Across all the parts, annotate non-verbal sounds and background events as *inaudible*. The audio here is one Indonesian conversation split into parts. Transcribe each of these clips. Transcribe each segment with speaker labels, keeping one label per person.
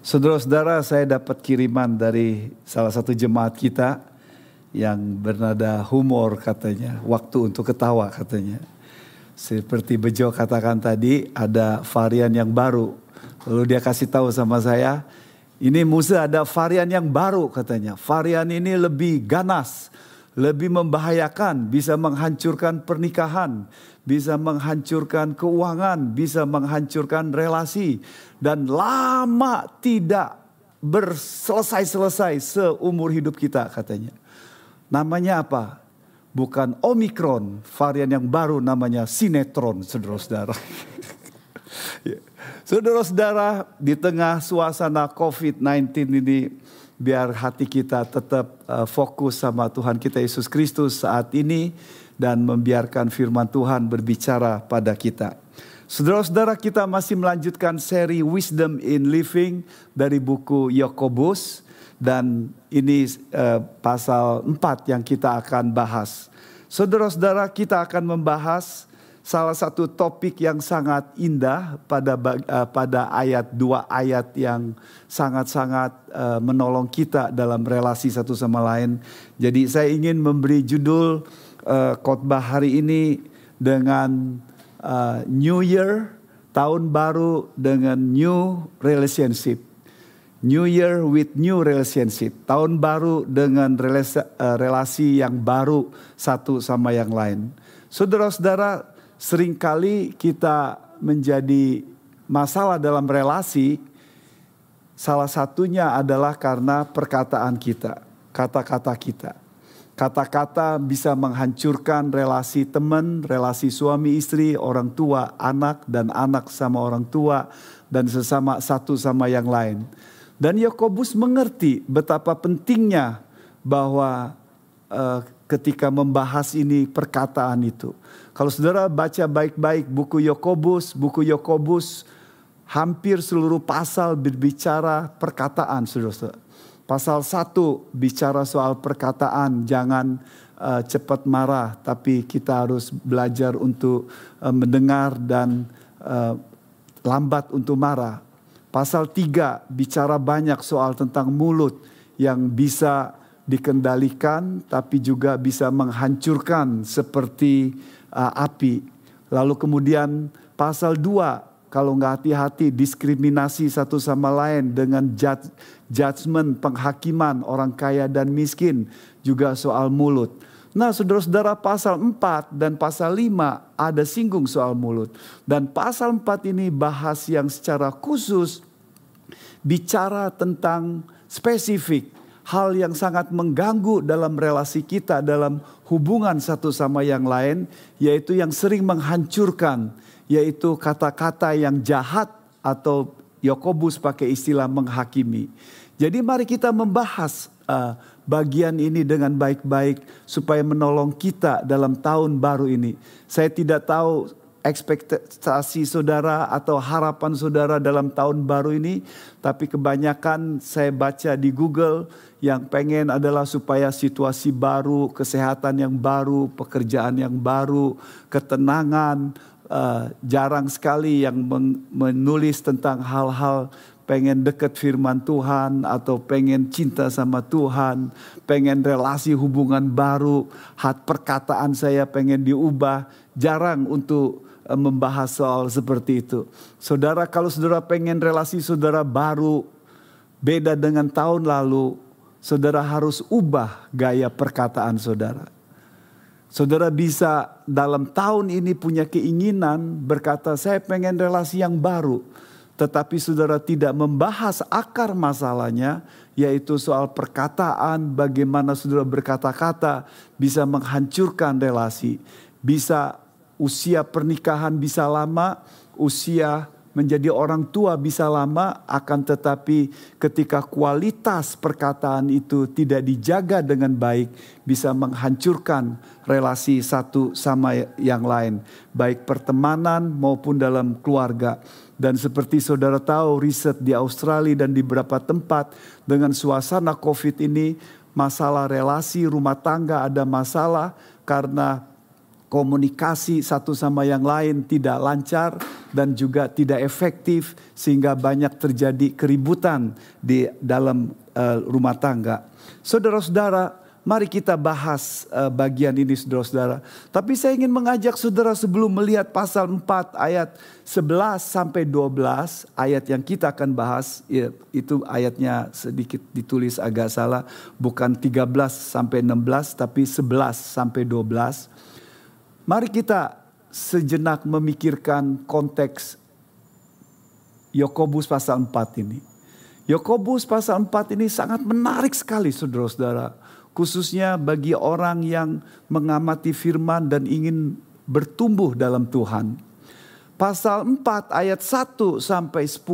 Speaker 1: Saudara-saudara, saya dapat kiriman dari salah satu jemaat kita yang bernada humor katanya, waktu untuk ketawa katanya. Seperti Bejo katakan tadi, ada varian yang baru. Lalu dia kasih tahu sama saya, ini Musa ada varian yang baru katanya. Varian ini lebih ganas, lebih membahayakan, bisa menghancurkan pernikahan, bisa menghancurkan keuangan, bisa menghancurkan relasi, dan lama tidak berselesai-selesai seumur hidup kita katanya. Namanya apa? Bukan Omikron, varian yang baru namanya sinetron, saudara-saudara. *laughs* Ya. Saudara-saudara, di tengah suasana COVID-19 ini, biar hati kita tetap uh, fokus sama Tuhan kita Yesus Kristus saat ini dan membiarkan firman Tuhan berbicara pada kita. Saudara-saudara kita masih melanjutkan seri Wisdom in Living dari buku Yakobus dan ini uh, pasal 4 yang kita akan bahas. Saudara-saudara kita akan membahas salah satu topik yang sangat indah pada uh, pada ayat dua ayat yang sangat-sangat uh, menolong kita dalam relasi satu sama lain. Jadi saya ingin memberi judul uh, khotbah hari ini dengan New Year, tahun baru dengan new relationship. New Year with new relationship. Tahun baru dengan relasi, relasi yang baru satu sama yang lain. Saudara-saudara, sering kali kita menjadi masalah dalam relasi. Salah satunya adalah karena perkataan kita, kata-kata kita. Kata-kata bisa menghancurkan relasi teman, relasi suami istri, orang tua, anak, dan anak sama orang tua, dan sesama satu sama yang lain. Dan Yakobus mengerti betapa pentingnya bahwa uh, ketika membahas ini perkataan itu. Kalau saudara baca baik-baik buku Yakobus, buku Yakobus hampir seluruh pasal berbicara perkataan, saudara-saudara Pasal 1 bicara soal perkataan, jangan uh, cepat marah, tapi kita harus belajar untuk uh, mendengar dan uh, lambat untuk marah. Pasal 3 bicara banyak soal tentang mulut yang bisa dikendalikan tapi juga bisa menghancurkan seperti uh, api. Lalu kemudian pasal 2 kalau nggak hati-hati diskriminasi satu sama lain dengan judge, judgment penghakiman orang kaya dan miskin juga soal mulut. Nah saudara-saudara pasal 4 dan pasal 5 ada singgung soal mulut. Dan pasal 4 ini bahas yang secara khusus bicara tentang spesifik hal yang sangat mengganggu dalam relasi kita dalam hubungan satu sama yang lain yaitu yang sering menghancurkan yaitu kata-kata yang jahat atau Yakobus pakai istilah menghakimi. Jadi mari kita membahas uh, bagian ini dengan baik-baik supaya menolong kita dalam tahun baru ini. Saya tidak tahu ekspektasi saudara atau harapan saudara dalam tahun baru ini, tapi kebanyakan saya baca di Google yang pengen adalah supaya situasi baru, kesehatan yang baru, pekerjaan yang baru, ketenangan, uh, jarang sekali yang menulis tentang hal-hal pengen dekat firman Tuhan atau pengen cinta sama Tuhan, pengen relasi hubungan baru, hat perkataan saya pengen diubah, jarang untuk membahas soal seperti itu. Saudara kalau saudara pengen relasi saudara baru beda dengan tahun lalu, saudara harus ubah gaya perkataan saudara. Saudara bisa dalam tahun ini punya keinginan berkata saya pengen relasi yang baru. Tetapi saudara tidak membahas akar masalahnya yaitu soal perkataan bagaimana saudara berkata-kata bisa menghancurkan relasi. Bisa usia pernikahan bisa lama, usia menjadi orang tua bisa lama, akan tetapi ketika kualitas perkataan itu tidak dijaga dengan baik, bisa menghancurkan relasi satu sama yang lain, baik pertemanan maupun dalam keluarga. Dan seperti saudara tahu, riset di Australia dan di beberapa tempat dengan suasana COVID ini, masalah relasi rumah tangga ada masalah karena komunikasi satu sama yang lain tidak lancar dan juga tidak efektif sehingga banyak terjadi keributan di dalam uh, rumah tangga. Saudara-saudara, mari kita bahas uh, bagian ini saudara-saudara. Tapi saya ingin mengajak saudara sebelum melihat pasal 4 ayat 11 sampai 12 ayat yang kita akan bahas ya, itu ayatnya sedikit ditulis agak salah bukan 13 sampai 16 tapi 11 sampai 12. Mari kita sejenak memikirkan konteks Yakobus pasal 4 ini. Yakobus pasal 4 ini sangat menarik sekali saudara-saudara. Khususnya bagi orang yang mengamati firman dan ingin bertumbuh dalam Tuhan. Pasal 4 ayat 1 sampai 10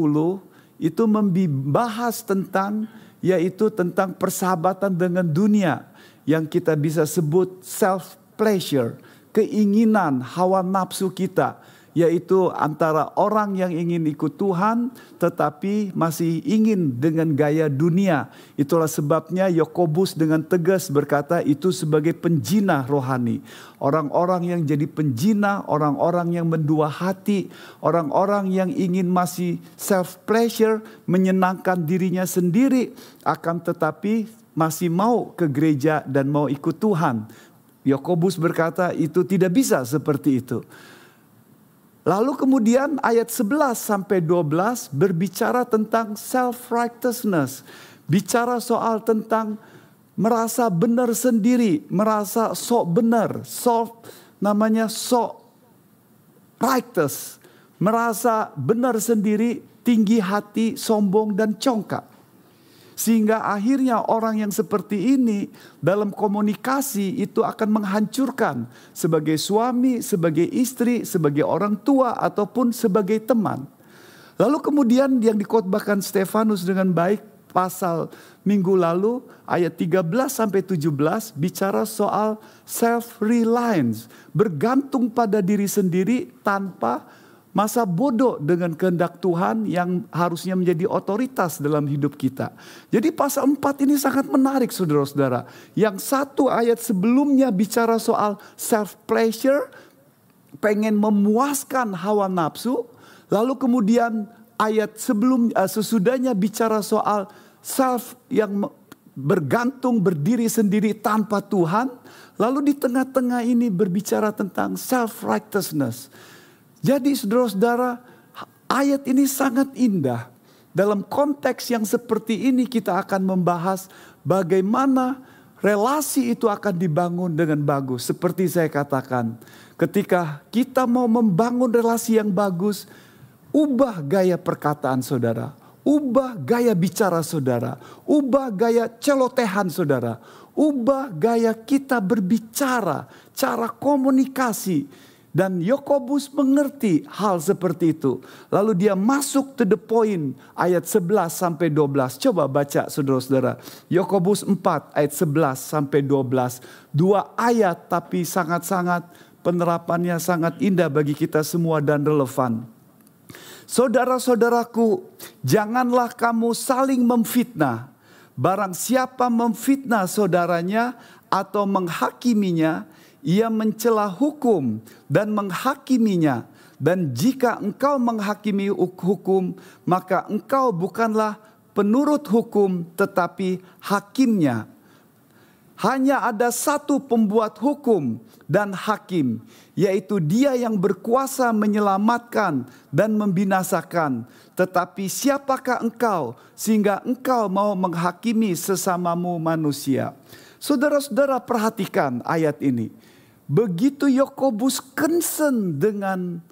Speaker 1: itu membahas tentang yaitu tentang persahabatan dengan dunia yang kita bisa sebut self pleasure keinginan, hawa nafsu kita, yaitu antara orang yang ingin ikut Tuhan tetapi masih ingin dengan gaya dunia. Itulah sebabnya Yakobus dengan tegas berkata itu sebagai penjina rohani. Orang-orang yang jadi penjina, orang-orang yang mendua hati, orang-orang yang ingin masih self pleasure, menyenangkan dirinya sendiri akan tetapi masih mau ke gereja dan mau ikut Tuhan. Yakobus berkata itu tidak bisa seperti itu. Lalu kemudian ayat 11 sampai 12 berbicara tentang self righteousness. Bicara soal tentang merasa benar sendiri, merasa sok benar, sok namanya sok righteous, merasa benar sendiri, tinggi hati, sombong dan congkak. Sehingga akhirnya orang yang seperti ini dalam komunikasi itu akan menghancurkan sebagai suami, sebagai istri, sebagai orang tua ataupun sebagai teman. Lalu kemudian yang dikotbahkan Stefanus dengan baik pasal minggu lalu ayat 13 sampai 17 bicara soal self reliance, bergantung pada diri sendiri tanpa masa bodoh dengan kehendak Tuhan yang harusnya menjadi otoritas dalam hidup kita. Jadi pasal 4 ini sangat menarik saudara-saudara. Yang satu ayat sebelumnya bicara soal self pleasure, pengen memuaskan hawa nafsu, lalu kemudian ayat sebelum uh, sesudahnya bicara soal self yang bergantung berdiri sendiri tanpa Tuhan, lalu di tengah-tengah ini berbicara tentang self righteousness jadi saudara-saudara ayat ini sangat indah. Dalam konteks yang seperti ini kita akan membahas bagaimana relasi itu akan dibangun dengan bagus. Seperti saya katakan, ketika kita mau membangun relasi yang bagus, ubah gaya perkataan saudara, ubah gaya bicara saudara, ubah gaya celotehan saudara, ubah gaya kita berbicara, cara komunikasi dan Yakobus mengerti hal seperti itu. Lalu dia masuk to the point ayat 11 sampai 12. Coba baca saudara-saudara. Yakobus 4 ayat 11 sampai 12. Dua ayat tapi sangat-sangat penerapannya sangat indah bagi kita semua dan relevan. Saudara-saudaraku, janganlah kamu saling memfitnah. Barang siapa memfitnah saudaranya atau menghakiminya, ia mencela hukum dan menghakiminya. Dan jika engkau menghakimi hukum, maka engkau bukanlah penurut hukum tetapi hakimnya. Hanya ada satu pembuat hukum dan hakim, yaitu dia yang berkuasa menyelamatkan dan membinasakan. Tetapi siapakah engkau sehingga engkau mau menghakimi sesamamu manusia? Saudara-saudara perhatikan ayat ini. Begitu Yakobus concern dengan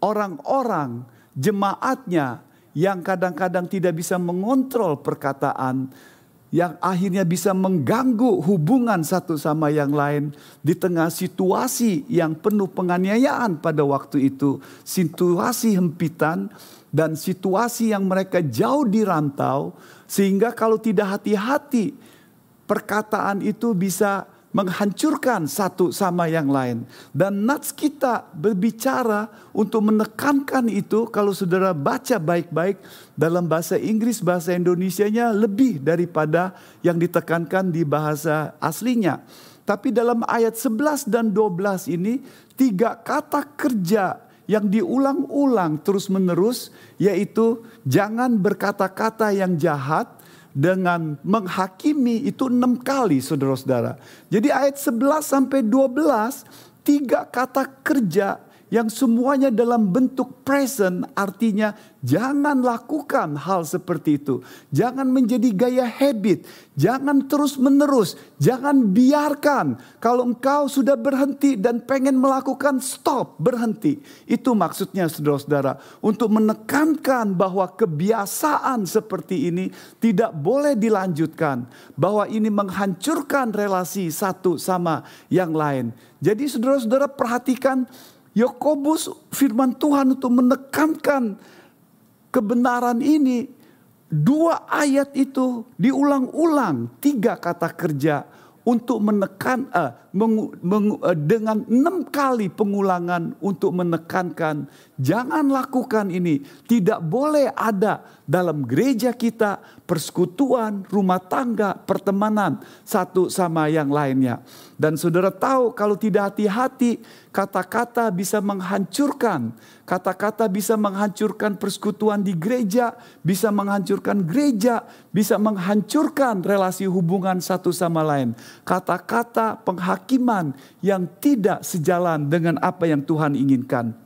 Speaker 1: orang-orang jemaatnya yang kadang-kadang tidak bisa mengontrol perkataan yang akhirnya bisa mengganggu hubungan satu sama yang lain di tengah situasi yang penuh penganiayaan pada waktu itu, situasi hempitan dan situasi yang mereka jauh di rantau sehingga kalau tidak hati-hati perkataan itu bisa menghancurkan satu sama yang lain. Dan nats kita berbicara untuk menekankan itu kalau saudara baca baik-baik dalam bahasa Inggris, bahasa Indonesianya lebih daripada yang ditekankan di bahasa aslinya. Tapi dalam ayat 11 dan 12 ini tiga kata kerja yang diulang-ulang terus-menerus yaitu jangan berkata-kata yang jahat dengan menghakimi itu enam kali saudara-saudara. Jadi ayat 11 sampai 12 tiga kata kerja yang semuanya dalam bentuk present artinya jangan lakukan hal seperti itu. Jangan menjadi gaya habit, jangan terus menerus, jangan biarkan kalau engkau sudah berhenti dan pengen melakukan stop, berhenti. Itu maksudnya saudara-saudara untuk menekankan bahwa kebiasaan seperti ini tidak boleh dilanjutkan, bahwa ini menghancurkan relasi satu sama yang lain. Jadi saudara-saudara perhatikan Yakobus firman Tuhan untuk menekankan kebenaran ini. Dua ayat itu diulang-ulang tiga kata kerja untuk menekan uh, uh, dengan enam kali pengulangan untuk menekankan jangan lakukan ini. Tidak boleh ada dalam gereja kita persekutuan rumah tangga pertemanan satu sama yang lainnya. Dan saudara tahu kalau tidak hati-hati Kata-kata bisa menghancurkan, kata-kata bisa menghancurkan persekutuan di gereja, bisa menghancurkan gereja, bisa menghancurkan relasi hubungan satu sama lain. Kata-kata penghakiman yang tidak sejalan dengan apa yang Tuhan inginkan.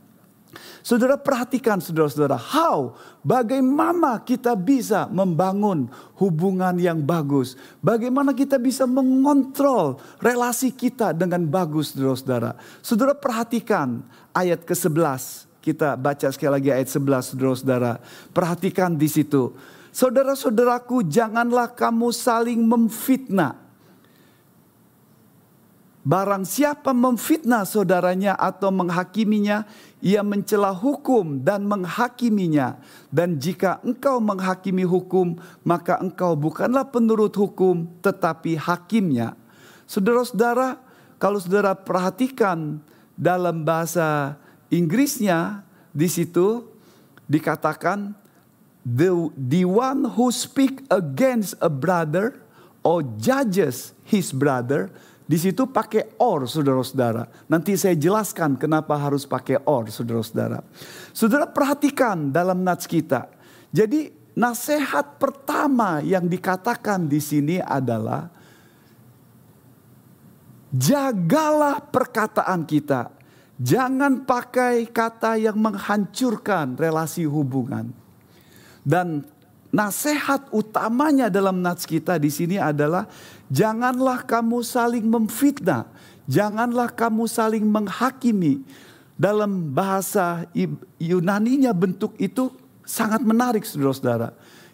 Speaker 1: Saudara perhatikan saudara-saudara, how, bagaimana kita bisa membangun hubungan yang bagus. Bagaimana kita bisa mengontrol relasi kita dengan bagus saudara-saudara. Saudara perhatikan ayat ke-11. Kita baca sekali lagi ayat 11 saudara-saudara. Perhatikan di situ. Saudara-saudaraku janganlah kamu saling memfitnah Barang siapa memfitnah saudaranya atau menghakiminya, ia mencela hukum dan menghakiminya. Dan jika engkau menghakimi hukum, maka engkau bukanlah penurut hukum, tetapi hakimnya. Saudara-saudara, kalau saudara perhatikan dalam bahasa Inggrisnya, di situ dikatakan, the, the one who speak against a brother or judges his brother di situ pakai or, saudara-saudara. Nanti saya jelaskan kenapa harus pakai or, saudara-saudara. Saudara perhatikan dalam nats kita. Jadi nasihat pertama yang dikatakan di sini adalah jagalah perkataan kita. Jangan pakai kata yang menghancurkan relasi hubungan. Dan nasihat utamanya dalam nats kita di sini adalah Janganlah kamu saling memfitnah, janganlah kamu saling menghakimi. Dalam bahasa Yunaninya bentuk itu sangat menarik saudara-saudara.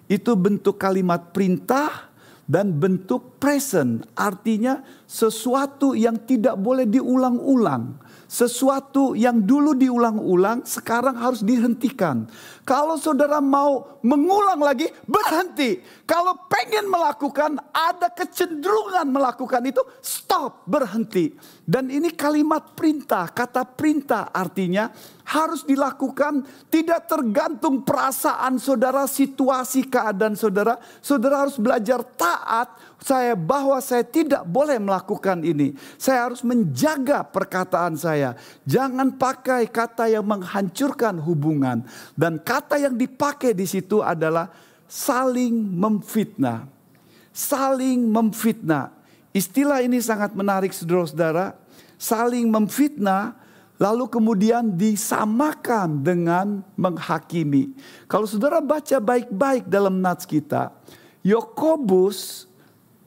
Speaker 1: Itu bentuk kalimat perintah dan bentuk present. Artinya sesuatu yang tidak boleh diulang-ulang sesuatu yang dulu diulang-ulang sekarang harus dihentikan. Kalau saudara mau mengulang lagi, berhenti. Kalau pengen melakukan, ada kecenderungan melakukan itu, stop, berhenti. Dan ini kalimat perintah, kata perintah artinya harus dilakukan tidak tergantung perasaan saudara, situasi keadaan saudara. Saudara harus belajar taat saya bahwa saya tidak boleh melakukan ini. Saya harus menjaga perkataan saya. Jangan pakai kata yang menghancurkan hubungan dan kata yang dipakai di situ adalah saling memfitnah. Saling memfitnah. Istilah ini sangat menarik saudara-saudara. Saling memfitnah lalu kemudian disamakan dengan menghakimi. Kalau saudara baca baik-baik dalam nats kita, Yakobus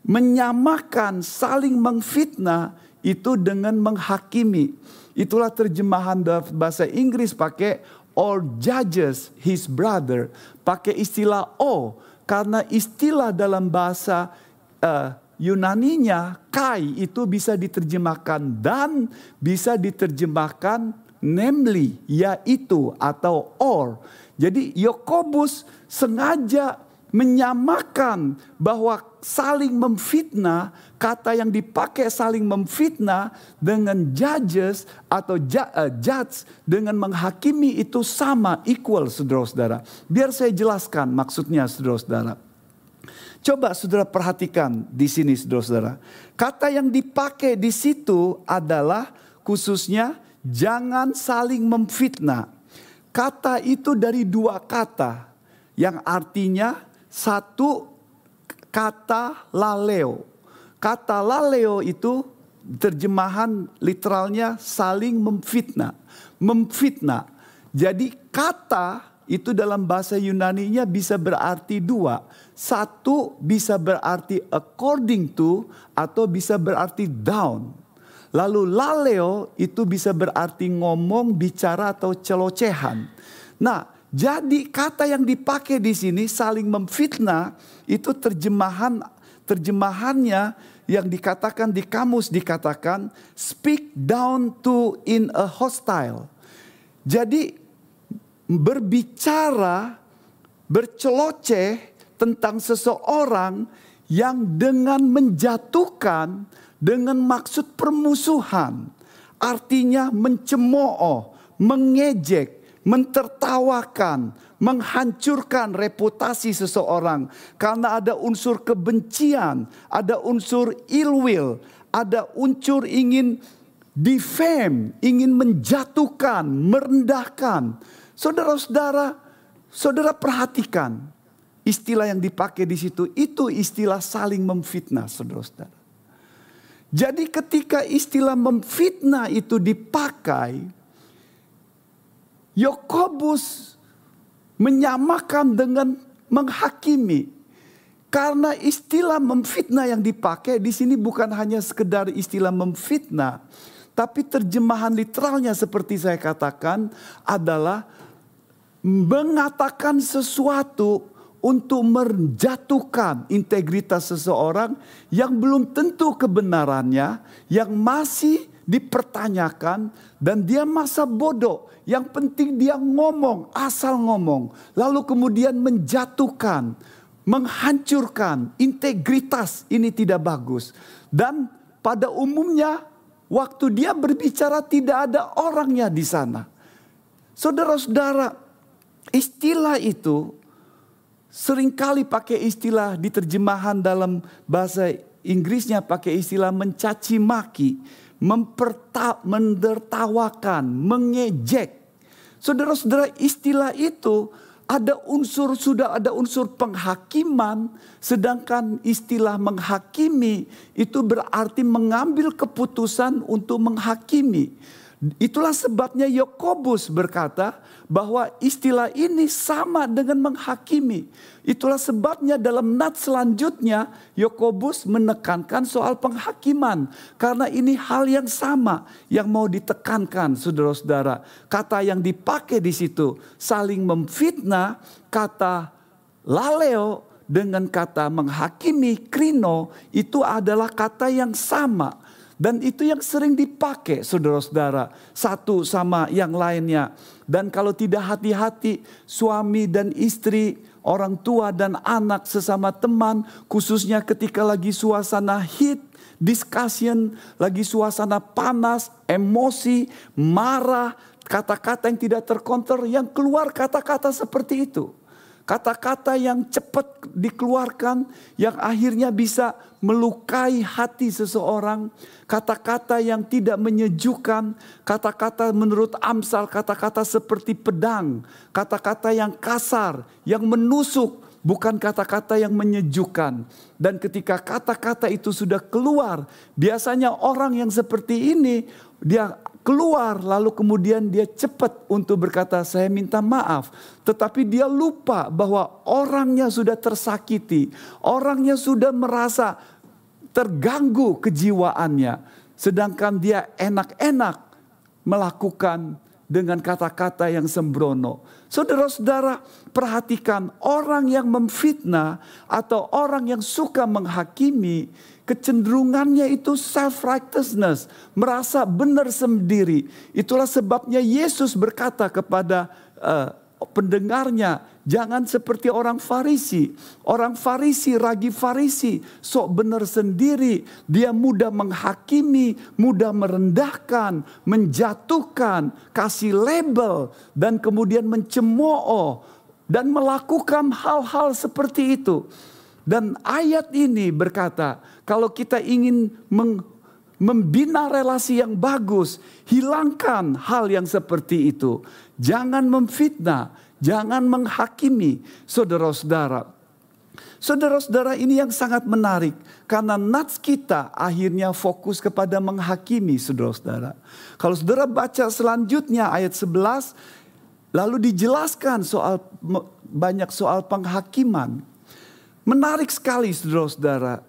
Speaker 1: menyamakan saling mengfitnah itu dengan menghakimi. Itulah terjemahan bahasa Inggris pakai all judges his brother, pakai istilah o karena istilah dalam bahasa uh, Yunaninya kai itu bisa diterjemahkan dan bisa diterjemahkan namely yaitu atau or. Jadi Yakobus sengaja menyamakan bahwa saling memfitnah, kata yang dipakai saling memfitnah dengan judges atau uh, judge dengan menghakimi itu sama, equal saudara-saudara. Biar saya jelaskan maksudnya saudara-saudara. Coba saudara perhatikan di sini saudara-saudara. Kata yang dipakai di situ adalah khususnya jangan saling memfitnah. Kata itu dari dua kata yang artinya satu kata laleo. Kata laleo itu terjemahan literalnya saling memfitnah. Memfitnah. Jadi kata itu dalam bahasa Yunani-nya bisa berarti dua. Satu bisa berarti according to atau bisa berarti down. Lalu laleo itu bisa berarti ngomong, bicara atau celocehan. Nah, jadi kata yang dipakai di sini saling memfitnah itu terjemahan terjemahannya yang dikatakan di kamus dikatakan speak down to in a hostile. Jadi berbicara berceloceh tentang seseorang yang dengan menjatuhkan dengan maksud permusuhan. Artinya mencemooh, mengejek, mentertawakan, menghancurkan reputasi seseorang karena ada unsur kebencian, ada unsur ill will, ada unsur ingin defame, ingin menjatuhkan, merendahkan. Saudara-saudara, saudara perhatikan istilah yang dipakai di situ itu istilah saling memfitnah, saudara-saudara. Jadi ketika istilah memfitnah itu dipakai, Yakobus menyamakan dengan menghakimi. Karena istilah memfitnah yang dipakai di sini bukan hanya sekedar istilah memfitnah, tapi terjemahan literalnya seperti saya katakan adalah mengatakan sesuatu untuk menjatuhkan integritas seseorang yang belum tentu kebenarannya, yang masih dipertanyakan dan dia masa bodoh. Yang penting dia ngomong, asal ngomong. Lalu kemudian menjatuhkan, menghancurkan integritas ini tidak bagus. Dan pada umumnya waktu dia berbicara tidak ada orangnya di sana. Saudara-saudara, istilah itu sering kali pakai istilah di terjemahan dalam bahasa Inggrisnya pakai istilah mencaci maki memperta, mendertawakan, mengejek. Saudara-saudara istilah itu ada unsur sudah ada unsur penghakiman sedangkan istilah menghakimi itu berarti mengambil keputusan untuk menghakimi. Itulah sebabnya Yakobus berkata bahwa istilah ini sama dengan menghakimi. Itulah sebabnya dalam nat selanjutnya Yakobus menekankan soal penghakiman karena ini hal yang sama yang mau ditekankan saudara-saudara. Kata yang dipakai di situ saling memfitnah, kata laleo dengan kata menghakimi krino itu adalah kata yang sama. Dan itu yang sering dipakai saudara-saudara. Satu sama yang lainnya. Dan kalau tidak hati-hati suami dan istri, orang tua dan anak sesama teman. Khususnya ketika lagi suasana hit, discussion, lagi suasana panas, emosi, marah, kata-kata yang tidak terkontrol, yang keluar kata-kata seperti itu. Kata-kata yang cepat dikeluarkan, yang akhirnya bisa melukai hati seseorang. Kata-kata yang tidak menyejukkan, kata-kata menurut Amsal, kata-kata seperti pedang, kata-kata yang kasar, yang menusuk, bukan kata-kata yang menyejukkan. Dan ketika kata-kata itu sudah keluar, biasanya orang yang seperti ini dia keluar lalu kemudian dia cepat untuk berkata saya minta maaf. Tetapi dia lupa bahwa orangnya sudah tersakiti. Orangnya sudah merasa terganggu kejiwaannya. Sedangkan dia enak-enak melakukan dengan kata-kata yang sembrono. Saudara-saudara, perhatikan orang yang memfitnah atau orang yang suka menghakimi kecenderungannya itu self righteousness, merasa benar sendiri. Itulah sebabnya Yesus berkata kepada uh, pendengarnya, jangan seperti orang Farisi. Orang Farisi, ragi Farisi, sok benar sendiri. Dia mudah menghakimi, mudah merendahkan, menjatuhkan, kasih label, dan kemudian mencemooh dan melakukan hal-hal seperti itu. Dan ayat ini berkata, kalau kita ingin membina relasi yang bagus. Hilangkan hal yang seperti itu. Jangan memfitnah, jangan menghakimi saudara-saudara. Saudara-saudara ini yang sangat menarik karena nats kita akhirnya fokus kepada menghakimi saudara-saudara. Kalau saudara baca selanjutnya ayat 11 lalu dijelaskan soal banyak soal penghakiman. Menarik sekali saudara-saudara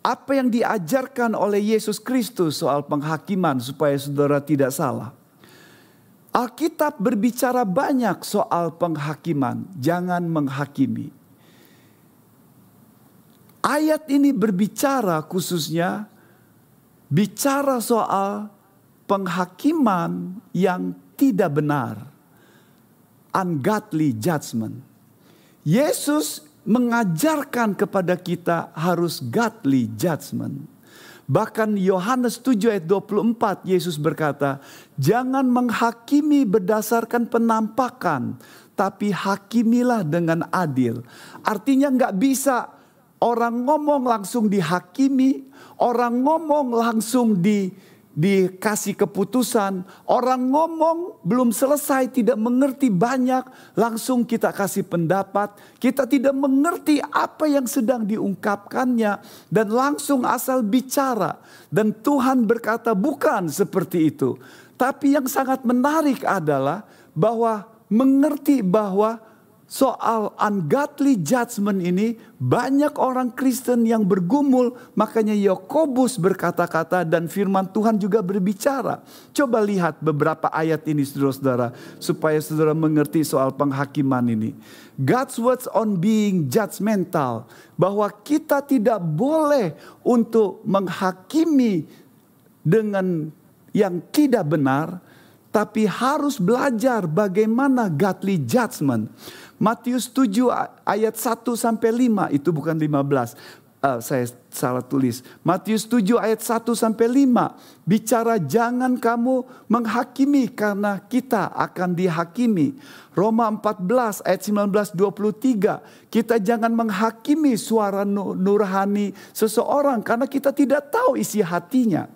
Speaker 1: apa yang diajarkan oleh Yesus Kristus soal penghakiman supaya saudara tidak salah. Alkitab berbicara banyak soal penghakiman, jangan menghakimi. Ayat ini berbicara khususnya bicara soal penghakiman yang tidak benar. Ungodly judgment. Yesus mengajarkan kepada kita harus godly judgment. Bahkan Yohanes 7 ayat 24 Yesus berkata, "Jangan menghakimi berdasarkan penampakan, tapi hakimilah dengan adil." Artinya nggak bisa orang ngomong langsung dihakimi, orang ngomong langsung di dikasih keputusan. Orang ngomong belum selesai, tidak mengerti banyak, langsung kita kasih pendapat. Kita tidak mengerti apa yang sedang diungkapkannya dan langsung asal bicara. Dan Tuhan berkata bukan seperti itu. Tapi yang sangat menarik adalah bahwa mengerti bahwa soal ungodly judgment ini banyak orang Kristen yang bergumul makanya Yakobus berkata-kata dan firman Tuhan juga berbicara. Coba lihat beberapa ayat ini saudara-saudara supaya saudara mengerti soal penghakiman ini. God's words on being judgmental bahwa kita tidak boleh untuk menghakimi dengan yang tidak benar tapi harus belajar bagaimana godly judgment. Matius 7 ayat 1 sampai 5 itu bukan 15. Uh, eh, saya salah tulis. Matius 7 ayat 1 sampai 5 bicara jangan kamu menghakimi karena kita akan dihakimi. Roma 14 ayat 19 23 kita jangan menghakimi suara nurhani seseorang karena kita tidak tahu isi hatinya.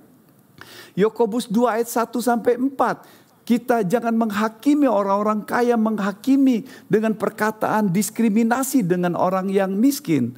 Speaker 1: Yakobus 2 ayat 1 sampai 4 kita jangan menghakimi orang-orang kaya, menghakimi dengan perkataan diskriminasi dengan orang yang miskin.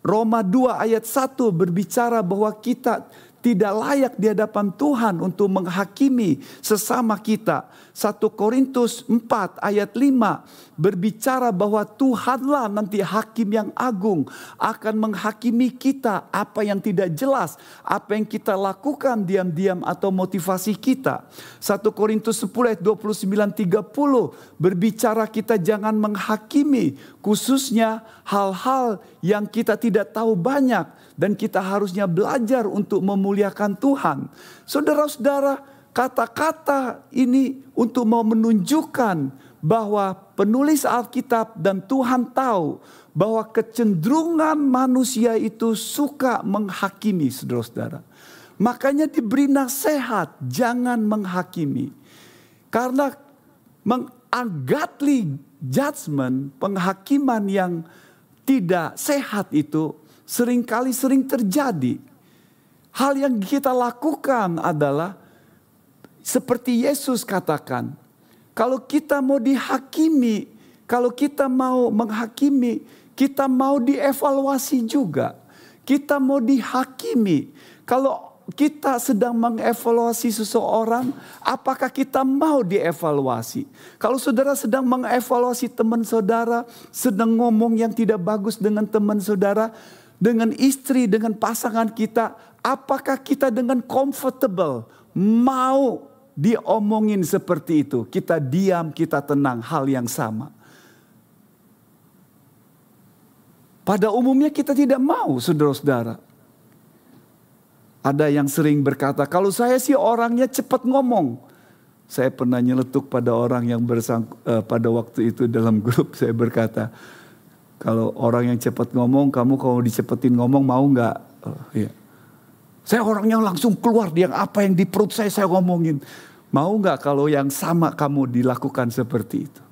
Speaker 1: Roma 2 ayat 1 berbicara bahwa kita tidak layak di hadapan Tuhan untuk menghakimi sesama kita. 1 Korintus 4 ayat 5 berbicara bahwa Tuhanlah nanti hakim yang agung akan menghakimi kita apa yang tidak jelas, apa yang kita lakukan diam-diam atau motivasi kita. 1 Korintus 10 ayat 29 30 berbicara kita jangan menghakimi khususnya hal-hal yang kita tidak tahu banyak dan kita harusnya belajar untuk memuliakan Tuhan. Saudara-saudara, kata-kata ini untuk mau menunjukkan bahwa penulis Alkitab dan Tuhan tahu bahwa kecenderungan manusia itu suka menghakimi saudara-saudara. Makanya diberi nasihat jangan menghakimi. Karena mengagatli judgment, penghakiman yang tidak sehat itu sering kali sering terjadi. Hal yang kita lakukan adalah seperti Yesus katakan, kalau kita mau dihakimi, kalau kita mau menghakimi, kita mau dievaluasi juga. Kita mau dihakimi. Kalau kita sedang mengevaluasi seseorang, apakah kita mau dievaluasi? Kalau saudara sedang mengevaluasi teman saudara, sedang ngomong yang tidak bagus dengan teman saudara, dengan istri, dengan pasangan kita, apakah kita dengan comfortable mau diomongin seperti itu? Kita diam, kita tenang, hal yang sama. Pada umumnya kita tidak mau, saudara-saudara. Ada yang sering berkata, kalau saya sih orangnya cepat ngomong. Saya pernah nyeletuk pada orang yang bersang, uh, pada waktu itu dalam *laughs* grup saya berkata, kalau orang yang cepat ngomong, kamu kalau dicepetin ngomong mau nggak? Oh, iya. Saya orangnya langsung keluar yang apa yang di perut saya saya ngomongin. Mau nggak kalau yang sama kamu dilakukan seperti itu?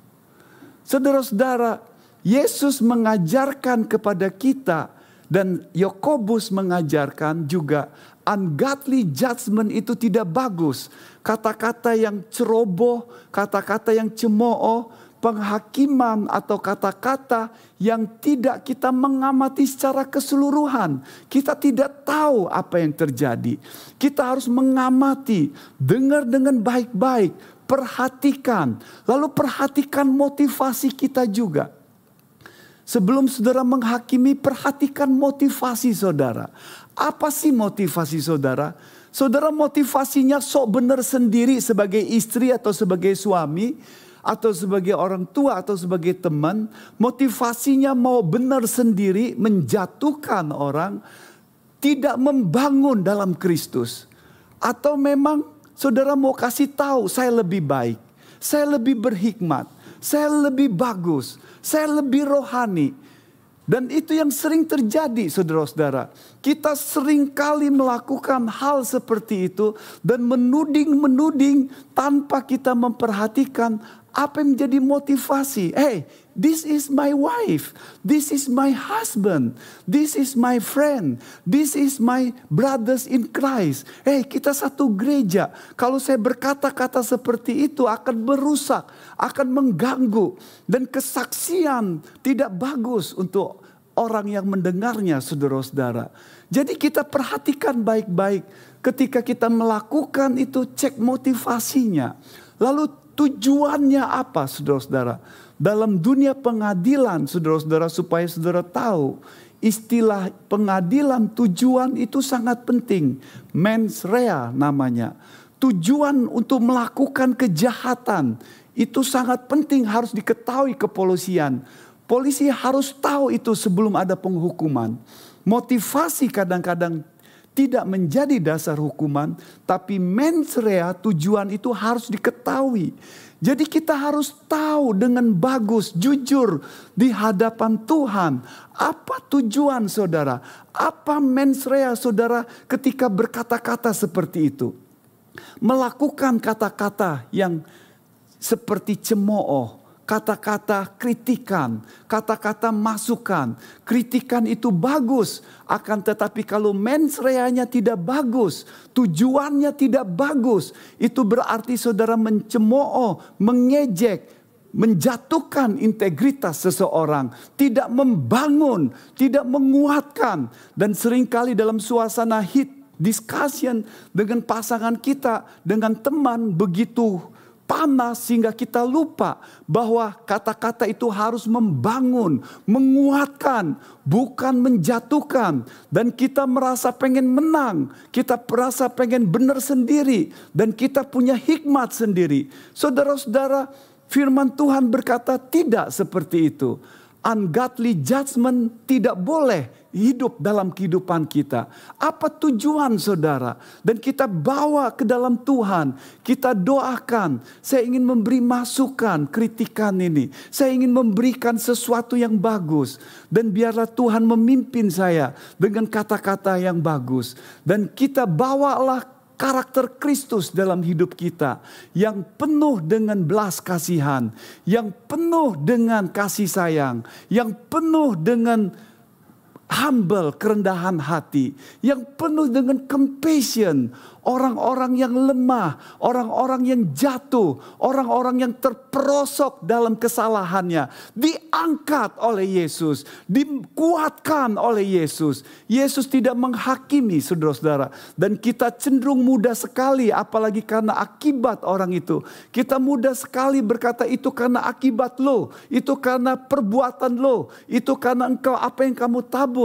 Speaker 1: Saudara-saudara, Yesus mengajarkan kepada kita Dan Yakobus mengajarkan juga ungodly judgment itu tidak bagus. Kata-kata yang ceroboh, kata-kata yang cemooh, penghakiman atau kata-kata yang tidak kita mengamati secara keseluruhan. Kita tidak tahu apa yang terjadi. Kita harus mengamati, dengar dengan baik-baik, perhatikan, lalu perhatikan motivasi kita juga. Sebelum saudara menghakimi, perhatikan motivasi saudara. Apa sih motivasi saudara? Saudara motivasinya sok benar sendiri sebagai istri atau sebagai suami atau sebagai orang tua atau sebagai teman, motivasinya mau benar sendiri menjatuhkan orang, tidak membangun dalam Kristus. Atau memang saudara mau kasih tahu saya lebih baik, saya lebih berhikmat, saya lebih bagus, saya lebih rohani. Dan itu yang sering terjadi saudara-saudara. Kita sering kali melakukan hal seperti itu dan menuding-menuding tanpa kita memperhatikan apa yang menjadi motivasi? Hey, this is my wife. This is my husband. This is my friend. This is my brothers in Christ. Hey, kita satu gereja. Kalau saya berkata-kata seperti itu akan merusak, akan mengganggu. Dan kesaksian tidak bagus untuk orang yang mendengarnya, saudara-saudara. Jadi kita perhatikan baik-baik ketika kita melakukan itu cek motivasinya. Lalu Tujuannya apa saudara-saudara? Dalam dunia pengadilan saudara-saudara supaya saudara tahu istilah pengadilan tujuan itu sangat penting. Mens rea namanya. Tujuan untuk melakukan kejahatan itu sangat penting harus diketahui kepolisian. Polisi harus tahu itu sebelum ada penghukuman. Motivasi kadang-kadang tidak menjadi dasar hukuman, tapi mens rea tujuan itu harus diketahui. Jadi kita harus tahu dengan bagus, jujur di hadapan Tuhan. Apa tujuan saudara? Apa mens rea saudara ketika berkata-kata seperti itu? Melakukan kata-kata yang seperti cemooh, kata-kata kritikan, kata-kata masukan. Kritikan itu bagus, akan tetapi kalau mens reanya tidak bagus, tujuannya tidak bagus, itu berarti saudara mencemooh, mengejek, menjatuhkan integritas seseorang, tidak membangun, tidak menguatkan dan sering kali dalam suasana hit discussion dengan pasangan kita, dengan teman begitu panas sehingga kita lupa bahwa kata-kata itu harus membangun, menguatkan, bukan menjatuhkan. Dan kita merasa pengen menang, kita merasa pengen benar sendiri, dan kita punya hikmat sendiri. Saudara-saudara, firman Tuhan berkata tidak seperti itu ungodly judgment tidak boleh hidup dalam kehidupan kita. Apa tujuan saudara? Dan kita bawa ke dalam Tuhan. Kita doakan. Saya ingin memberi masukan, kritikan ini. Saya ingin memberikan sesuatu yang bagus. Dan biarlah Tuhan memimpin saya dengan kata-kata yang bagus. Dan kita bawalah karakter Kristus dalam hidup kita yang penuh dengan belas kasihan, yang penuh dengan kasih sayang, yang penuh dengan humble, kerendahan hati, yang penuh dengan compassion, orang-orang yang lemah, orang-orang yang jatuh, orang-orang yang terperosok dalam kesalahannya, diangkat oleh Yesus, dikuatkan oleh Yesus. Yesus tidak menghakimi saudara-saudara, dan kita cenderung mudah sekali, apalagi karena akibat orang itu. Kita mudah sekali berkata itu karena akibat lo, itu karena perbuatan lo, itu karena engkau apa yang kamu tabur.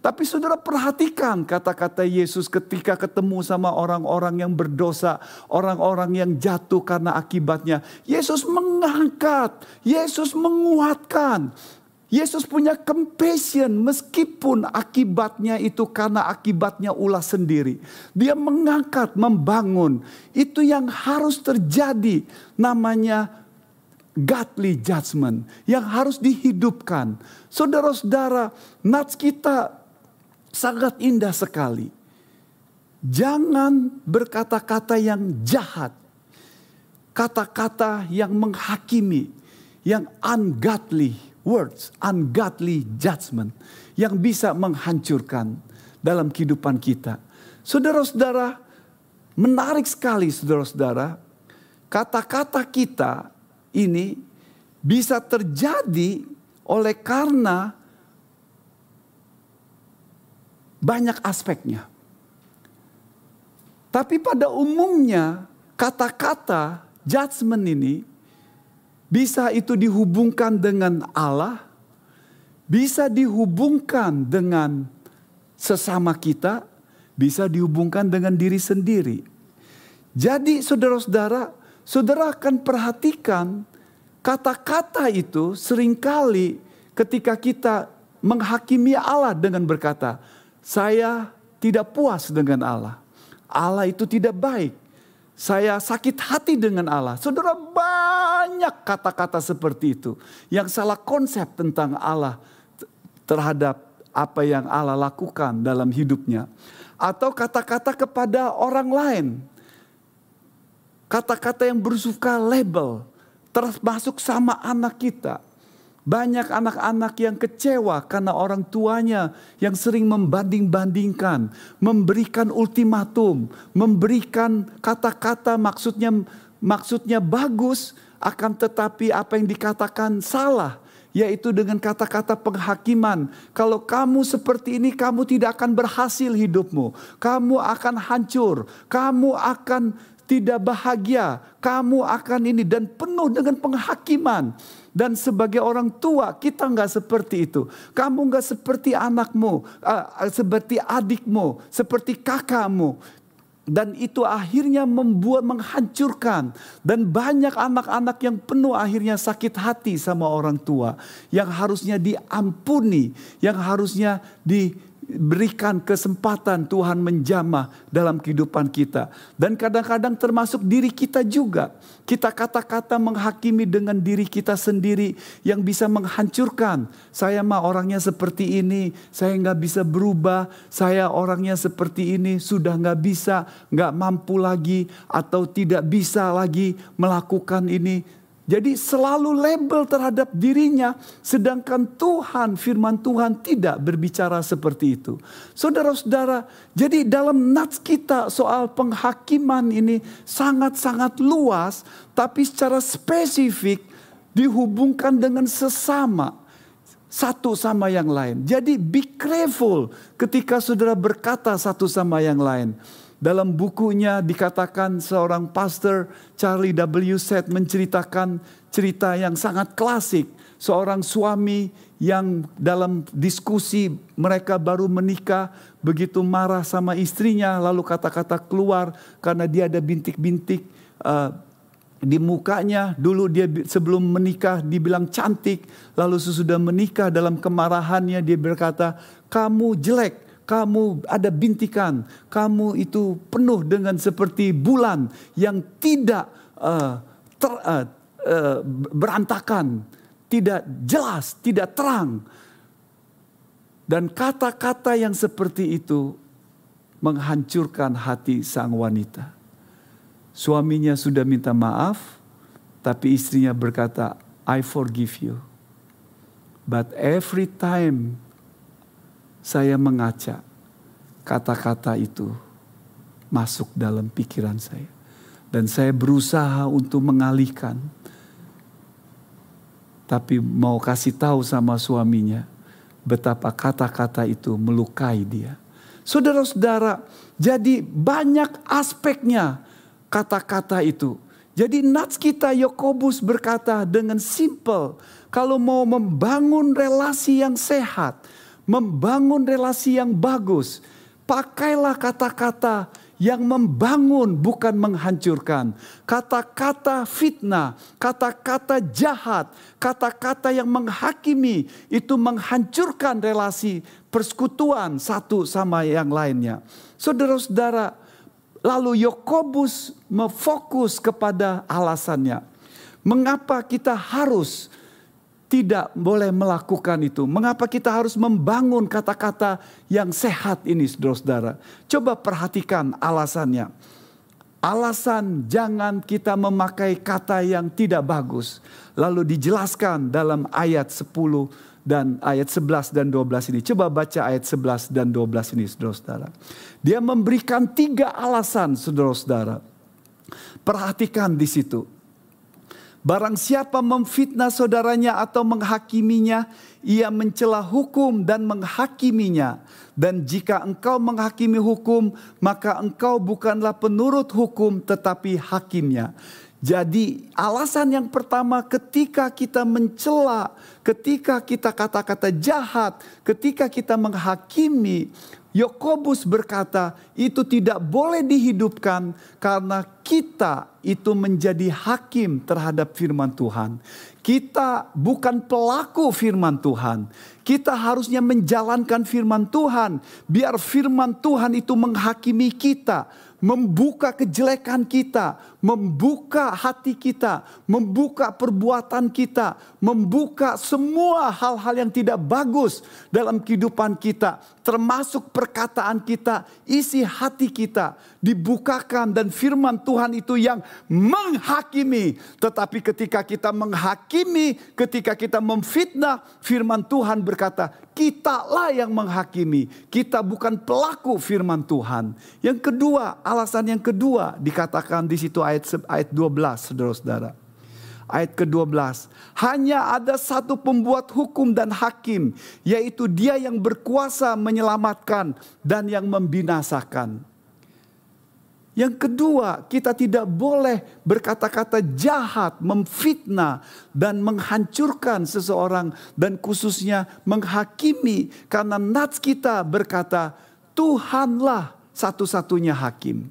Speaker 1: Tapi saudara perhatikan kata-kata Yesus ketika ketemu sama orang orang-orang yang berdosa, orang-orang yang jatuh karena akibatnya. Yesus mengangkat, Yesus menguatkan. Yesus punya compassion meskipun akibatnya itu karena akibatnya ulah sendiri. Dia mengangkat, membangun. Itu yang harus terjadi namanya godly judgment yang harus dihidupkan. Saudara-saudara, nats kita sangat indah sekali. Jangan berkata-kata yang jahat. Kata-kata yang menghakimi. Yang ungodly. words, ungodly judgment yang bisa menghancurkan dalam kehidupan kita. Saudara-saudara, menarik sekali saudara-saudara, kata-kata kita ini bisa terjadi oleh karena banyak aspeknya. Tapi pada umumnya kata-kata judgment ini bisa itu dihubungkan dengan Allah, bisa dihubungkan dengan sesama kita, bisa dihubungkan dengan diri sendiri. Jadi saudara-saudara, saudara akan perhatikan kata-kata itu sering kali ketika kita menghakimi Allah dengan berkata, saya tidak puas dengan Allah. Allah itu tidak baik. Saya sakit hati dengan Allah. Saudara banyak kata-kata seperti itu. Yang salah konsep tentang Allah terhadap apa yang Allah lakukan dalam hidupnya. Atau kata-kata kepada orang lain. Kata-kata yang bersuka label. Termasuk sama anak kita. Banyak anak-anak yang kecewa karena orang tuanya yang sering membanding-bandingkan, memberikan ultimatum, memberikan kata-kata maksudnya maksudnya bagus akan tetapi apa yang dikatakan salah yaitu dengan kata-kata penghakiman. Kalau kamu seperti ini, kamu tidak akan berhasil hidupmu. Kamu akan hancur, kamu akan tidak bahagia, kamu akan ini dan penuh dengan penghakiman. Dan sebagai orang tua kita nggak seperti itu. Kamu nggak seperti anakmu, uh, seperti adikmu, seperti kakakmu. Dan itu akhirnya membuat menghancurkan. Dan banyak anak-anak yang penuh akhirnya sakit hati sama orang tua. Yang harusnya diampuni, yang harusnya di, berikan kesempatan Tuhan menjamah dalam kehidupan kita. Dan kadang-kadang termasuk diri kita juga. Kita kata-kata menghakimi dengan diri kita sendiri yang bisa menghancurkan. Saya mah orangnya seperti ini, saya nggak bisa berubah. Saya orangnya seperti ini, sudah nggak bisa, nggak mampu lagi, atau tidak bisa lagi melakukan ini jadi selalu label terhadap dirinya sedangkan Tuhan firman Tuhan tidak berbicara seperti itu. Saudara-saudara, jadi dalam nats kita soal penghakiman ini sangat-sangat luas tapi secara spesifik dihubungkan dengan sesama satu sama yang lain. Jadi be careful ketika saudara berkata satu sama yang lain. Dalam bukunya dikatakan seorang pastor Charlie W. Set menceritakan cerita yang sangat klasik. Seorang suami yang dalam diskusi mereka baru menikah begitu marah sama istrinya lalu kata-kata keluar karena dia ada bintik-bintik uh, di mukanya dulu dia sebelum menikah dibilang cantik lalu sesudah menikah dalam kemarahannya dia berkata kamu jelek kamu ada bintikan, kamu itu penuh dengan seperti bulan yang tidak uh, ter, uh, uh, berantakan, tidak jelas, tidak terang. Dan kata-kata yang seperti itu menghancurkan hati sang wanita. Suaminya sudah minta maaf, tapi istrinya berkata, "I forgive you." But every time saya mengaca, kata-kata itu masuk dalam pikiran saya. Dan saya berusaha untuk mengalihkan. Tapi mau kasih tahu sama suaminya betapa kata-kata itu melukai dia. Saudara-saudara, jadi banyak aspeknya kata-kata itu. Jadi nats kita Yakobus berkata dengan simple, kalau mau membangun relasi yang sehat, membangun relasi yang bagus, pakailah kata-kata yang membangun bukan menghancurkan. Kata-kata fitnah, kata-kata jahat, kata-kata yang menghakimi itu menghancurkan relasi persekutuan satu sama yang lainnya. Saudara-saudara, lalu Yakobus memfokus kepada alasannya. Mengapa kita harus tidak boleh melakukan itu. Mengapa kita harus membangun kata-kata yang sehat ini saudara-saudara. Coba perhatikan alasannya. alasan jangan kita memakai kata yang tidak bagus. Lalu dijelaskan dalam ayat 10 dan ayat 11 dan 12 ini. Coba baca ayat 11 dan 12 ini saudara-saudara. Dia memberikan tiga alasan saudara-saudara. Perhatikan di situ. Barang siapa memfitnah saudaranya atau menghakiminya, ia mencela hukum dan menghakiminya. Dan jika engkau menghakimi hukum, maka engkau bukanlah penurut hukum tetapi hakimnya. Jadi alasan yang pertama ketika kita mencela, ketika kita kata-kata jahat, ketika kita menghakimi, Yakobus berkata, itu tidak boleh dihidupkan karena kita itu menjadi hakim terhadap firman Tuhan. Kita bukan pelaku firman Tuhan. Kita harusnya menjalankan firman Tuhan, biar firman Tuhan itu menghakimi kita, membuka kejelekan kita, membuka hati kita, membuka perbuatan kita, membuka semua hal-hal yang tidak bagus dalam kehidupan kita, termasuk perkataan kita, isi hati kita dibukakan dan firman Tuhan itu yang menghakimi. Tetapi ketika kita menghakimi, ketika kita memfitnah, firman Tuhan berkata, kitalah yang menghakimi. Kita bukan pelaku firman Tuhan. Yang kedua, alasan yang kedua dikatakan di situ ayat ayat 12 Saudara-saudara. Ayat ke-12, hanya ada satu pembuat hukum dan hakim, yaitu dia yang berkuasa menyelamatkan dan yang membinasakan. Yang kedua, kita tidak boleh berkata-kata jahat, memfitnah, dan menghancurkan seseorang, dan khususnya menghakimi, karena nats kita berkata, "Tuhanlah satu-satunya hakim."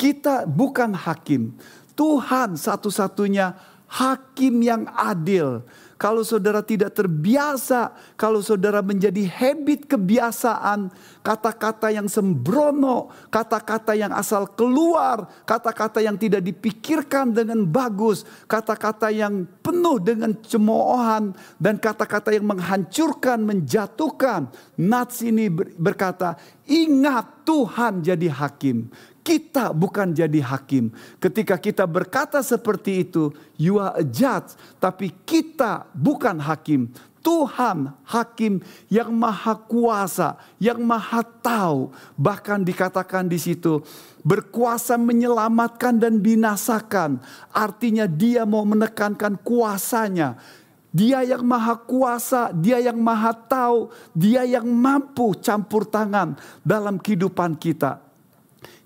Speaker 1: Kita bukan hakim, Tuhan satu-satunya hakim yang adil. Kalau saudara tidak terbiasa, kalau saudara menjadi habit kebiasaan, kata-kata yang sembrono, kata-kata yang asal keluar, kata-kata yang tidak dipikirkan dengan bagus, kata-kata yang penuh dengan cemoohan, dan kata-kata yang menghancurkan, menjatuhkan. Nats ini berkata, ingat Tuhan jadi hakim. Kita bukan jadi hakim. Ketika kita berkata seperti itu, you are a judge. Tapi kita bukan hakim. Tuhan hakim yang maha kuasa, yang maha tahu. Bahkan dikatakan di situ, berkuasa menyelamatkan dan binasakan. Artinya dia mau menekankan kuasanya. Dia yang maha kuasa, dia yang maha tahu, dia yang mampu campur tangan dalam kehidupan kita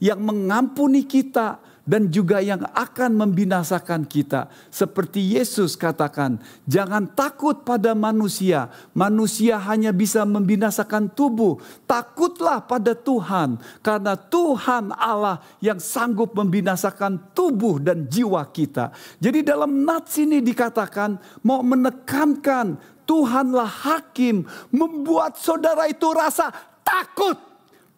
Speaker 1: yang mengampuni kita dan juga yang akan membinasakan kita. Seperti Yesus katakan, jangan takut pada manusia. Manusia hanya bisa membinasakan tubuh. Takutlah pada Tuhan, karena Tuhan Allah yang sanggup membinasakan tubuh dan jiwa kita. Jadi dalam nats ini dikatakan mau menekankan Tuhanlah hakim, membuat saudara itu rasa takut,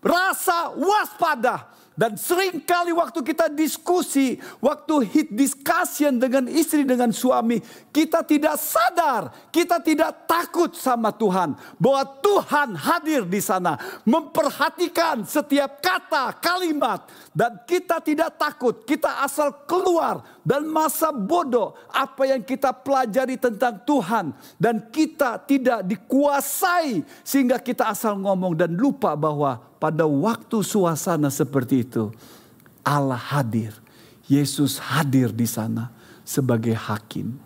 Speaker 1: rasa waspada dan sering kali waktu kita diskusi, waktu hit discussion dengan istri dengan suami, kita tidak sadar, kita tidak takut sama Tuhan bahwa Tuhan hadir di sana, memperhatikan setiap kata, kalimat. Dan kita tidak takut, kita asal keluar dan masa bodoh apa yang kita pelajari tentang Tuhan. Dan kita tidak dikuasai sehingga kita asal ngomong dan lupa bahwa pada waktu suasana seperti itu Allah hadir. Yesus hadir di sana sebagai hakim.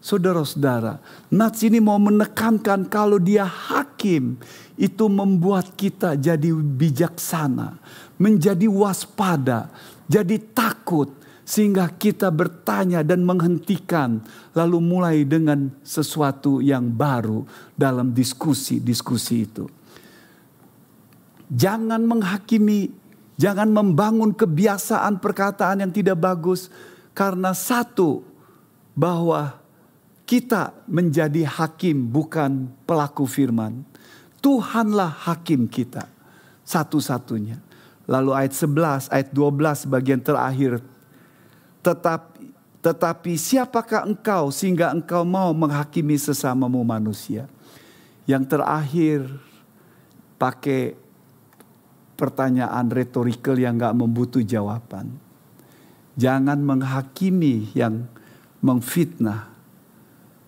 Speaker 1: Saudara-saudara, Nats ini mau menekankan kalau dia hakim itu membuat kita jadi bijaksana, menjadi waspada, jadi takut sehingga kita bertanya dan menghentikan lalu mulai dengan sesuatu yang baru dalam diskusi-diskusi itu. Jangan menghakimi, jangan membangun kebiasaan perkataan yang tidak bagus. Karena satu, bahwa kita menjadi hakim bukan pelaku firman. Tuhanlah hakim kita. Satu-satunya. Lalu ayat 11, ayat 12 bagian terakhir. Tetapi, tetapi siapakah engkau sehingga engkau mau menghakimi sesamamu manusia. Yang terakhir pakai pertanyaan retorikal yang gak membutuh jawaban. Jangan menghakimi yang memfitnah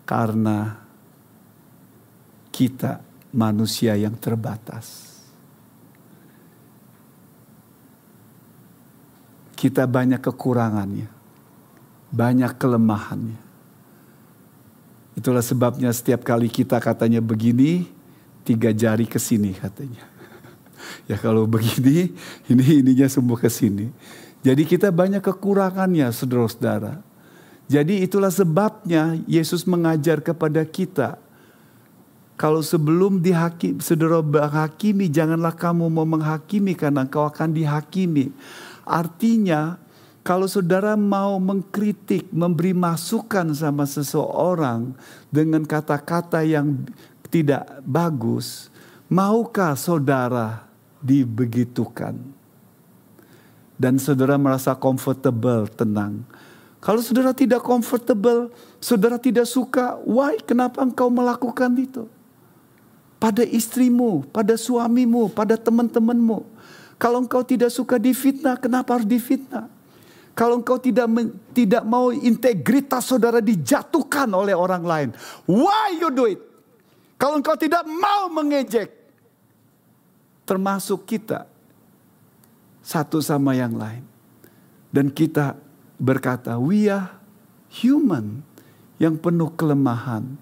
Speaker 1: karena kita manusia yang terbatas. Kita banyak kekurangannya, banyak kelemahannya. Itulah sebabnya setiap kali kita katanya begini, tiga jari ke sini katanya. Ya kalau begini, *laughs* ini ininya semua ke sini. Jadi kita banyak kekurangannya saudara-saudara. Jadi itulah sebabnya Yesus mengajar kepada kita. Kalau sebelum dihakim, saudara menghakimi, janganlah kamu mau menghakimi karena kau akan dihakimi. Artinya kalau saudara mau mengkritik, memberi masukan sama seseorang dengan kata-kata yang tidak bagus, maukah saudara dibegitukan? dan saudara merasa comfortable, tenang. Kalau saudara tidak comfortable, saudara tidak suka, why? Kenapa engkau melakukan itu? Pada istrimu, pada suamimu, pada teman-temanmu. Kalau engkau tidak suka difitnah, kenapa harus difitnah? Kalau engkau tidak tidak mau integritas saudara dijatuhkan oleh orang lain, why you do it? Kalau engkau tidak mau mengejek, termasuk kita, satu sama yang lain. Dan kita berkata, we are human yang penuh kelemahan.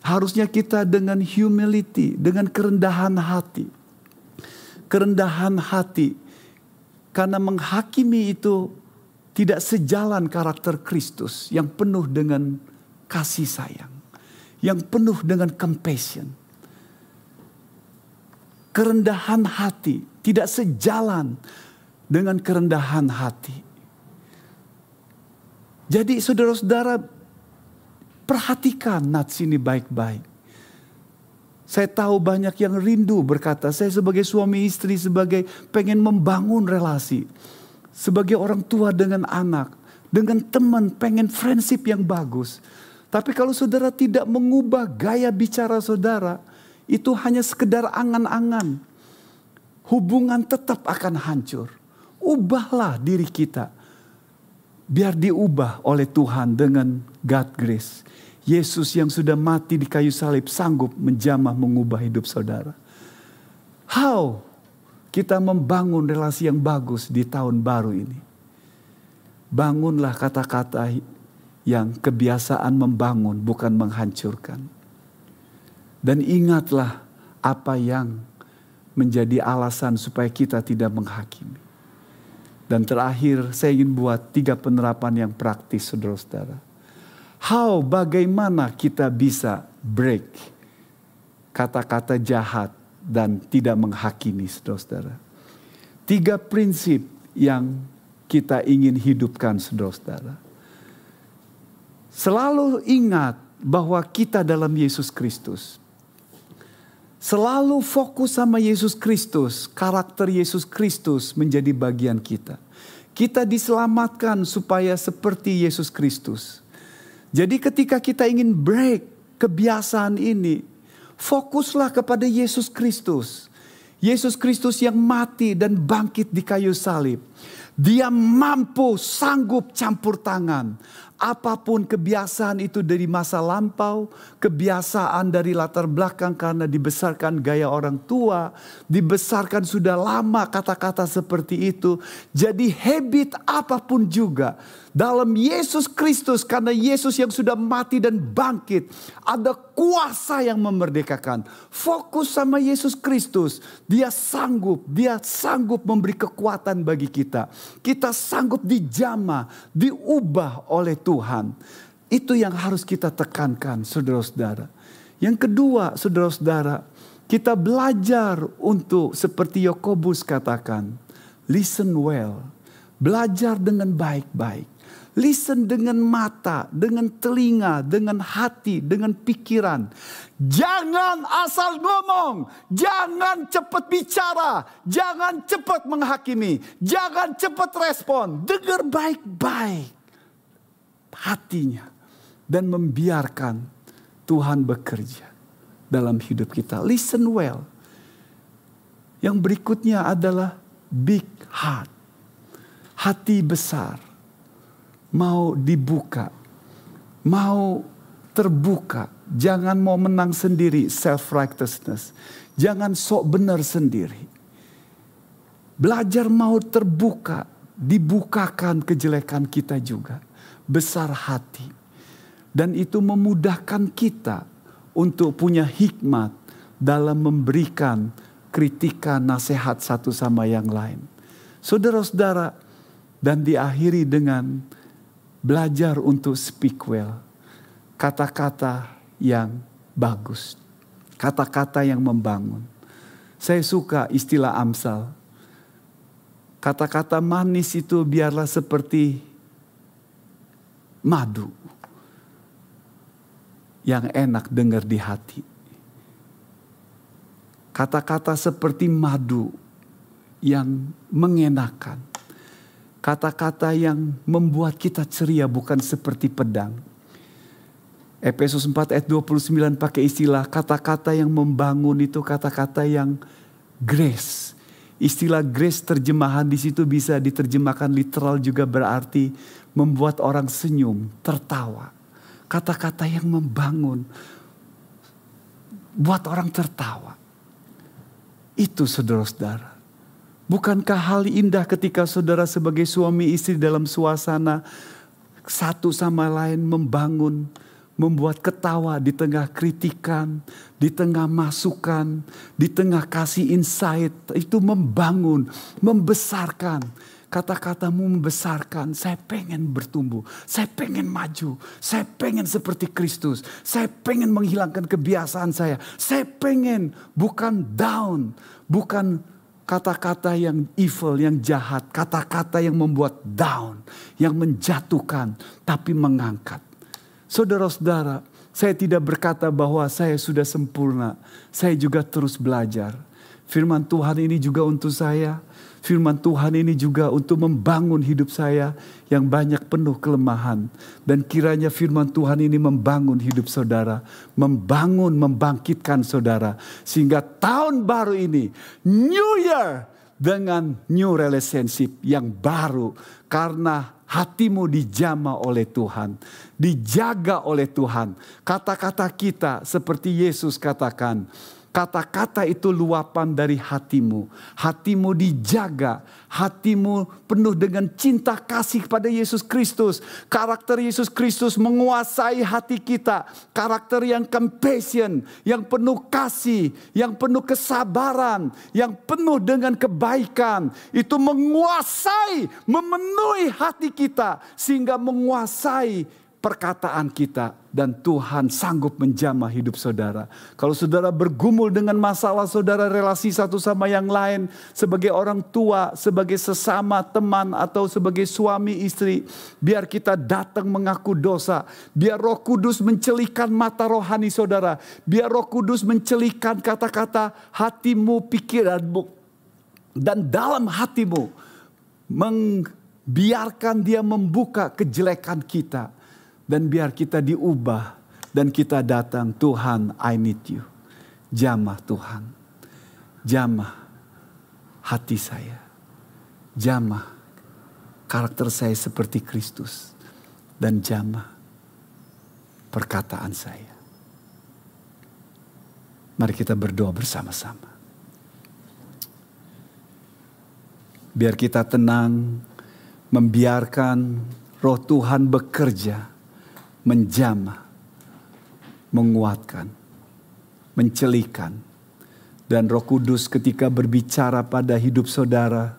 Speaker 1: Harusnya kita dengan humility, dengan kerendahan hati. Kerendahan hati. Karena menghakimi itu tidak sejalan karakter Kristus yang penuh dengan kasih sayang. Yang penuh dengan compassion. Kerendahan hati tidak sejalan dengan kerendahan hati. Jadi saudara-saudara perhatikan nats ini baik-baik. Saya tahu banyak yang rindu berkata, saya sebagai suami istri, sebagai pengen membangun relasi. Sebagai orang tua dengan anak, dengan teman, pengen friendship yang bagus. Tapi kalau saudara tidak mengubah gaya bicara saudara, itu hanya sekedar angan-angan hubungan tetap akan hancur. Ubahlah diri kita. Biar diubah oleh Tuhan dengan God grace. Yesus yang sudah mati di kayu salib sanggup menjamah mengubah hidup saudara. How kita membangun relasi yang bagus di tahun baru ini. Bangunlah kata-kata yang kebiasaan membangun bukan menghancurkan. Dan ingatlah apa yang menjadi alasan supaya kita tidak menghakimi. Dan terakhir saya ingin buat tiga penerapan yang praktis saudara-saudara. How bagaimana kita bisa break kata-kata jahat dan tidak menghakimi saudara-saudara. Tiga prinsip yang kita ingin hidupkan saudara-saudara. Selalu ingat bahwa kita dalam Yesus Kristus Selalu fokus sama Yesus Kristus, karakter Yesus Kristus menjadi bagian kita. Kita diselamatkan supaya seperti Yesus Kristus. Jadi ketika kita ingin break kebiasaan ini, fokuslah kepada Yesus Kristus. Yesus Kristus yang mati dan bangkit di kayu salib. Dia mampu sanggup campur tangan apa pun kebiasaan itu dari masa lampau, kebiasaan dari latar belakang karena dibesarkan gaya orang tua, dibesarkan sudah lama kata-kata seperti itu. Jadi habit apa pun juga dalam Yesus Kristus karena Yesus yang sudah mati dan bangkit ada kuasa yang memerdekakan. Fokus sama Yesus Kristus, dia sanggup, dia sanggup memberi kekuatan bagi kita. Kita sanggup dijama, diubah oleh Tuhan. Itu yang harus kita tekankan saudara-saudara. Yang kedua saudara-saudara, kita belajar untuk seperti Yakobus katakan, listen well. Belajar dengan baik-baik Listen dengan mata, dengan telinga, dengan hati, dengan pikiran. Jangan asal ngomong, jangan cepat bicara, jangan cepat menghakimi, jangan cepat respon. Dengar baik-baik hatinya dan membiarkan Tuhan bekerja dalam hidup kita. Listen well. Yang berikutnya adalah big heart. Hati besar, mau dibuka, mau terbuka, jangan mau menang sendiri, self righteousness, jangan sok benar sendiri. Belajar mau terbuka, dibukakan kejelekan kita juga, besar hati, dan itu memudahkan kita untuk punya hikmat dalam memberikan kritikan, nasihat satu sama yang lain. Saudara-saudara, dan diakhiri dengan belajar untuk speak well. Kata-kata yang bagus. Kata-kata yang membangun. Saya suka istilah Amsal. Kata-kata manis itu biarlah seperti madu yang enak dengar di hati. Kata-kata seperti madu yang mengenakan. Kata-kata yang membuat kita ceria bukan seperti pedang. Efesus 4 ayat 29 pakai istilah kata-kata yang membangun itu kata-kata yang grace. Istilah grace terjemahan di situ bisa diterjemahkan literal juga berarti membuat orang senyum, tertawa. Kata-kata yang membangun, buat orang tertawa. Itu saudara-saudara. Bukankah hal indah ketika saudara sebagai suami istri dalam suasana satu sama lain membangun, membuat ketawa di tengah kritikan, di tengah masukan, di tengah kasih insight, itu membangun, membesarkan. Kata-katamu membesarkan, saya pengen bertumbuh, saya pengen maju, saya pengen seperti Kristus, saya pengen menghilangkan kebiasaan saya, saya pengen bukan down, bukan kata-kata yang evil, yang jahat, kata-kata yang membuat down, yang menjatuhkan, tapi mengangkat. Saudara-saudara, saya tidak berkata bahwa saya sudah sempurna, saya juga terus belajar. Firman Tuhan ini juga untuk saya, Firman Tuhan ini juga untuk membangun hidup saya yang banyak penuh kelemahan. Dan kiranya firman Tuhan ini membangun hidup saudara. Membangun, membangkitkan saudara. Sehingga tahun baru ini, New Year dengan new relationship yang baru. Karena hatimu dijama oleh Tuhan. Dijaga oleh Tuhan. Kata-kata kita seperti Yesus katakan Kata-kata itu luapan dari hatimu. Hatimu dijaga. Hatimu penuh dengan cinta kasih kepada Yesus Kristus. Karakter Yesus Kristus menguasai hati kita. Karakter yang compassion, yang penuh kasih, yang penuh kesabaran, yang penuh dengan kebaikan. Itu menguasai, memenuhi hati kita. Sehingga menguasai perkataan kita dan Tuhan sanggup menjamah hidup saudara. Kalau saudara bergumul dengan masalah saudara relasi satu sama yang lain sebagai orang tua, sebagai sesama teman atau sebagai suami istri, biar kita datang mengaku dosa, biar Roh Kudus mencelikan mata rohani saudara, biar Roh Kudus mencelikan kata-kata hatimu, pikiranmu dan dalam hatimu membiarkan dia membuka kejelekan kita dan biar kita diubah dan kita datang Tuhan I need you. Jamah Tuhan. Jamah hati saya. Jamah karakter saya seperti Kristus. Dan jamah perkataan saya. Mari kita berdoa bersama-sama. Biar kita tenang, membiarkan roh Tuhan bekerja menjamah, menguatkan, mencelikan. Dan roh kudus ketika berbicara pada hidup saudara,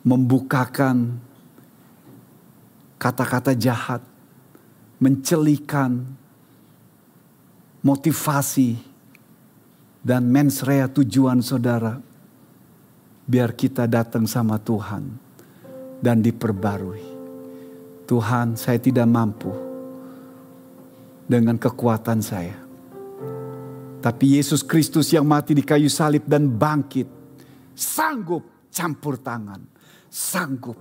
Speaker 1: membukakan kata-kata jahat, mencelikan motivasi dan mensrea tujuan saudara. Biar kita datang sama Tuhan dan diperbarui. Tuhan saya tidak mampu dengan kekuatan saya. Tapi Yesus Kristus yang mati di kayu salib dan bangkit. Sanggup campur tangan. Sanggup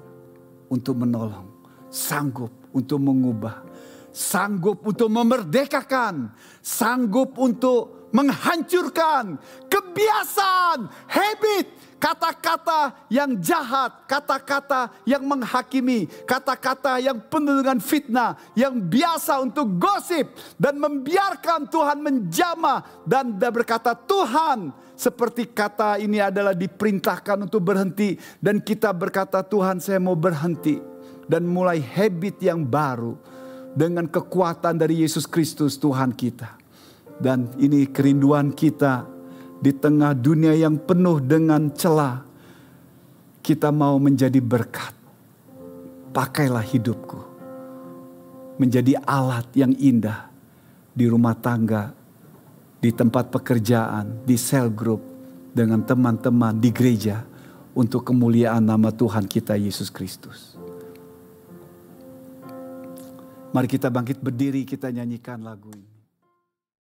Speaker 1: untuk menolong. Sanggup untuk mengubah. Sanggup untuk memerdekakan. Sanggup untuk menghancurkan kebiasaan, habit, kata-kata yang jahat, kata-kata yang menghakimi, kata-kata yang penuh dengan fitnah, yang biasa untuk gosip dan membiarkan Tuhan menjamah dan berkata Tuhan seperti kata ini adalah diperintahkan untuk berhenti dan kita berkata Tuhan saya mau berhenti dan mulai habit yang baru dengan kekuatan dari Yesus Kristus Tuhan kita. Dan ini kerinduan kita di tengah dunia yang penuh dengan celah. Kita mau menjadi berkat. Pakailah hidupku. Menjadi alat yang indah di rumah tangga, di tempat pekerjaan, di sel group, dengan teman-teman di gereja untuk kemuliaan nama Tuhan kita Yesus Kristus. Mari kita bangkit berdiri, kita nyanyikan lagu ini.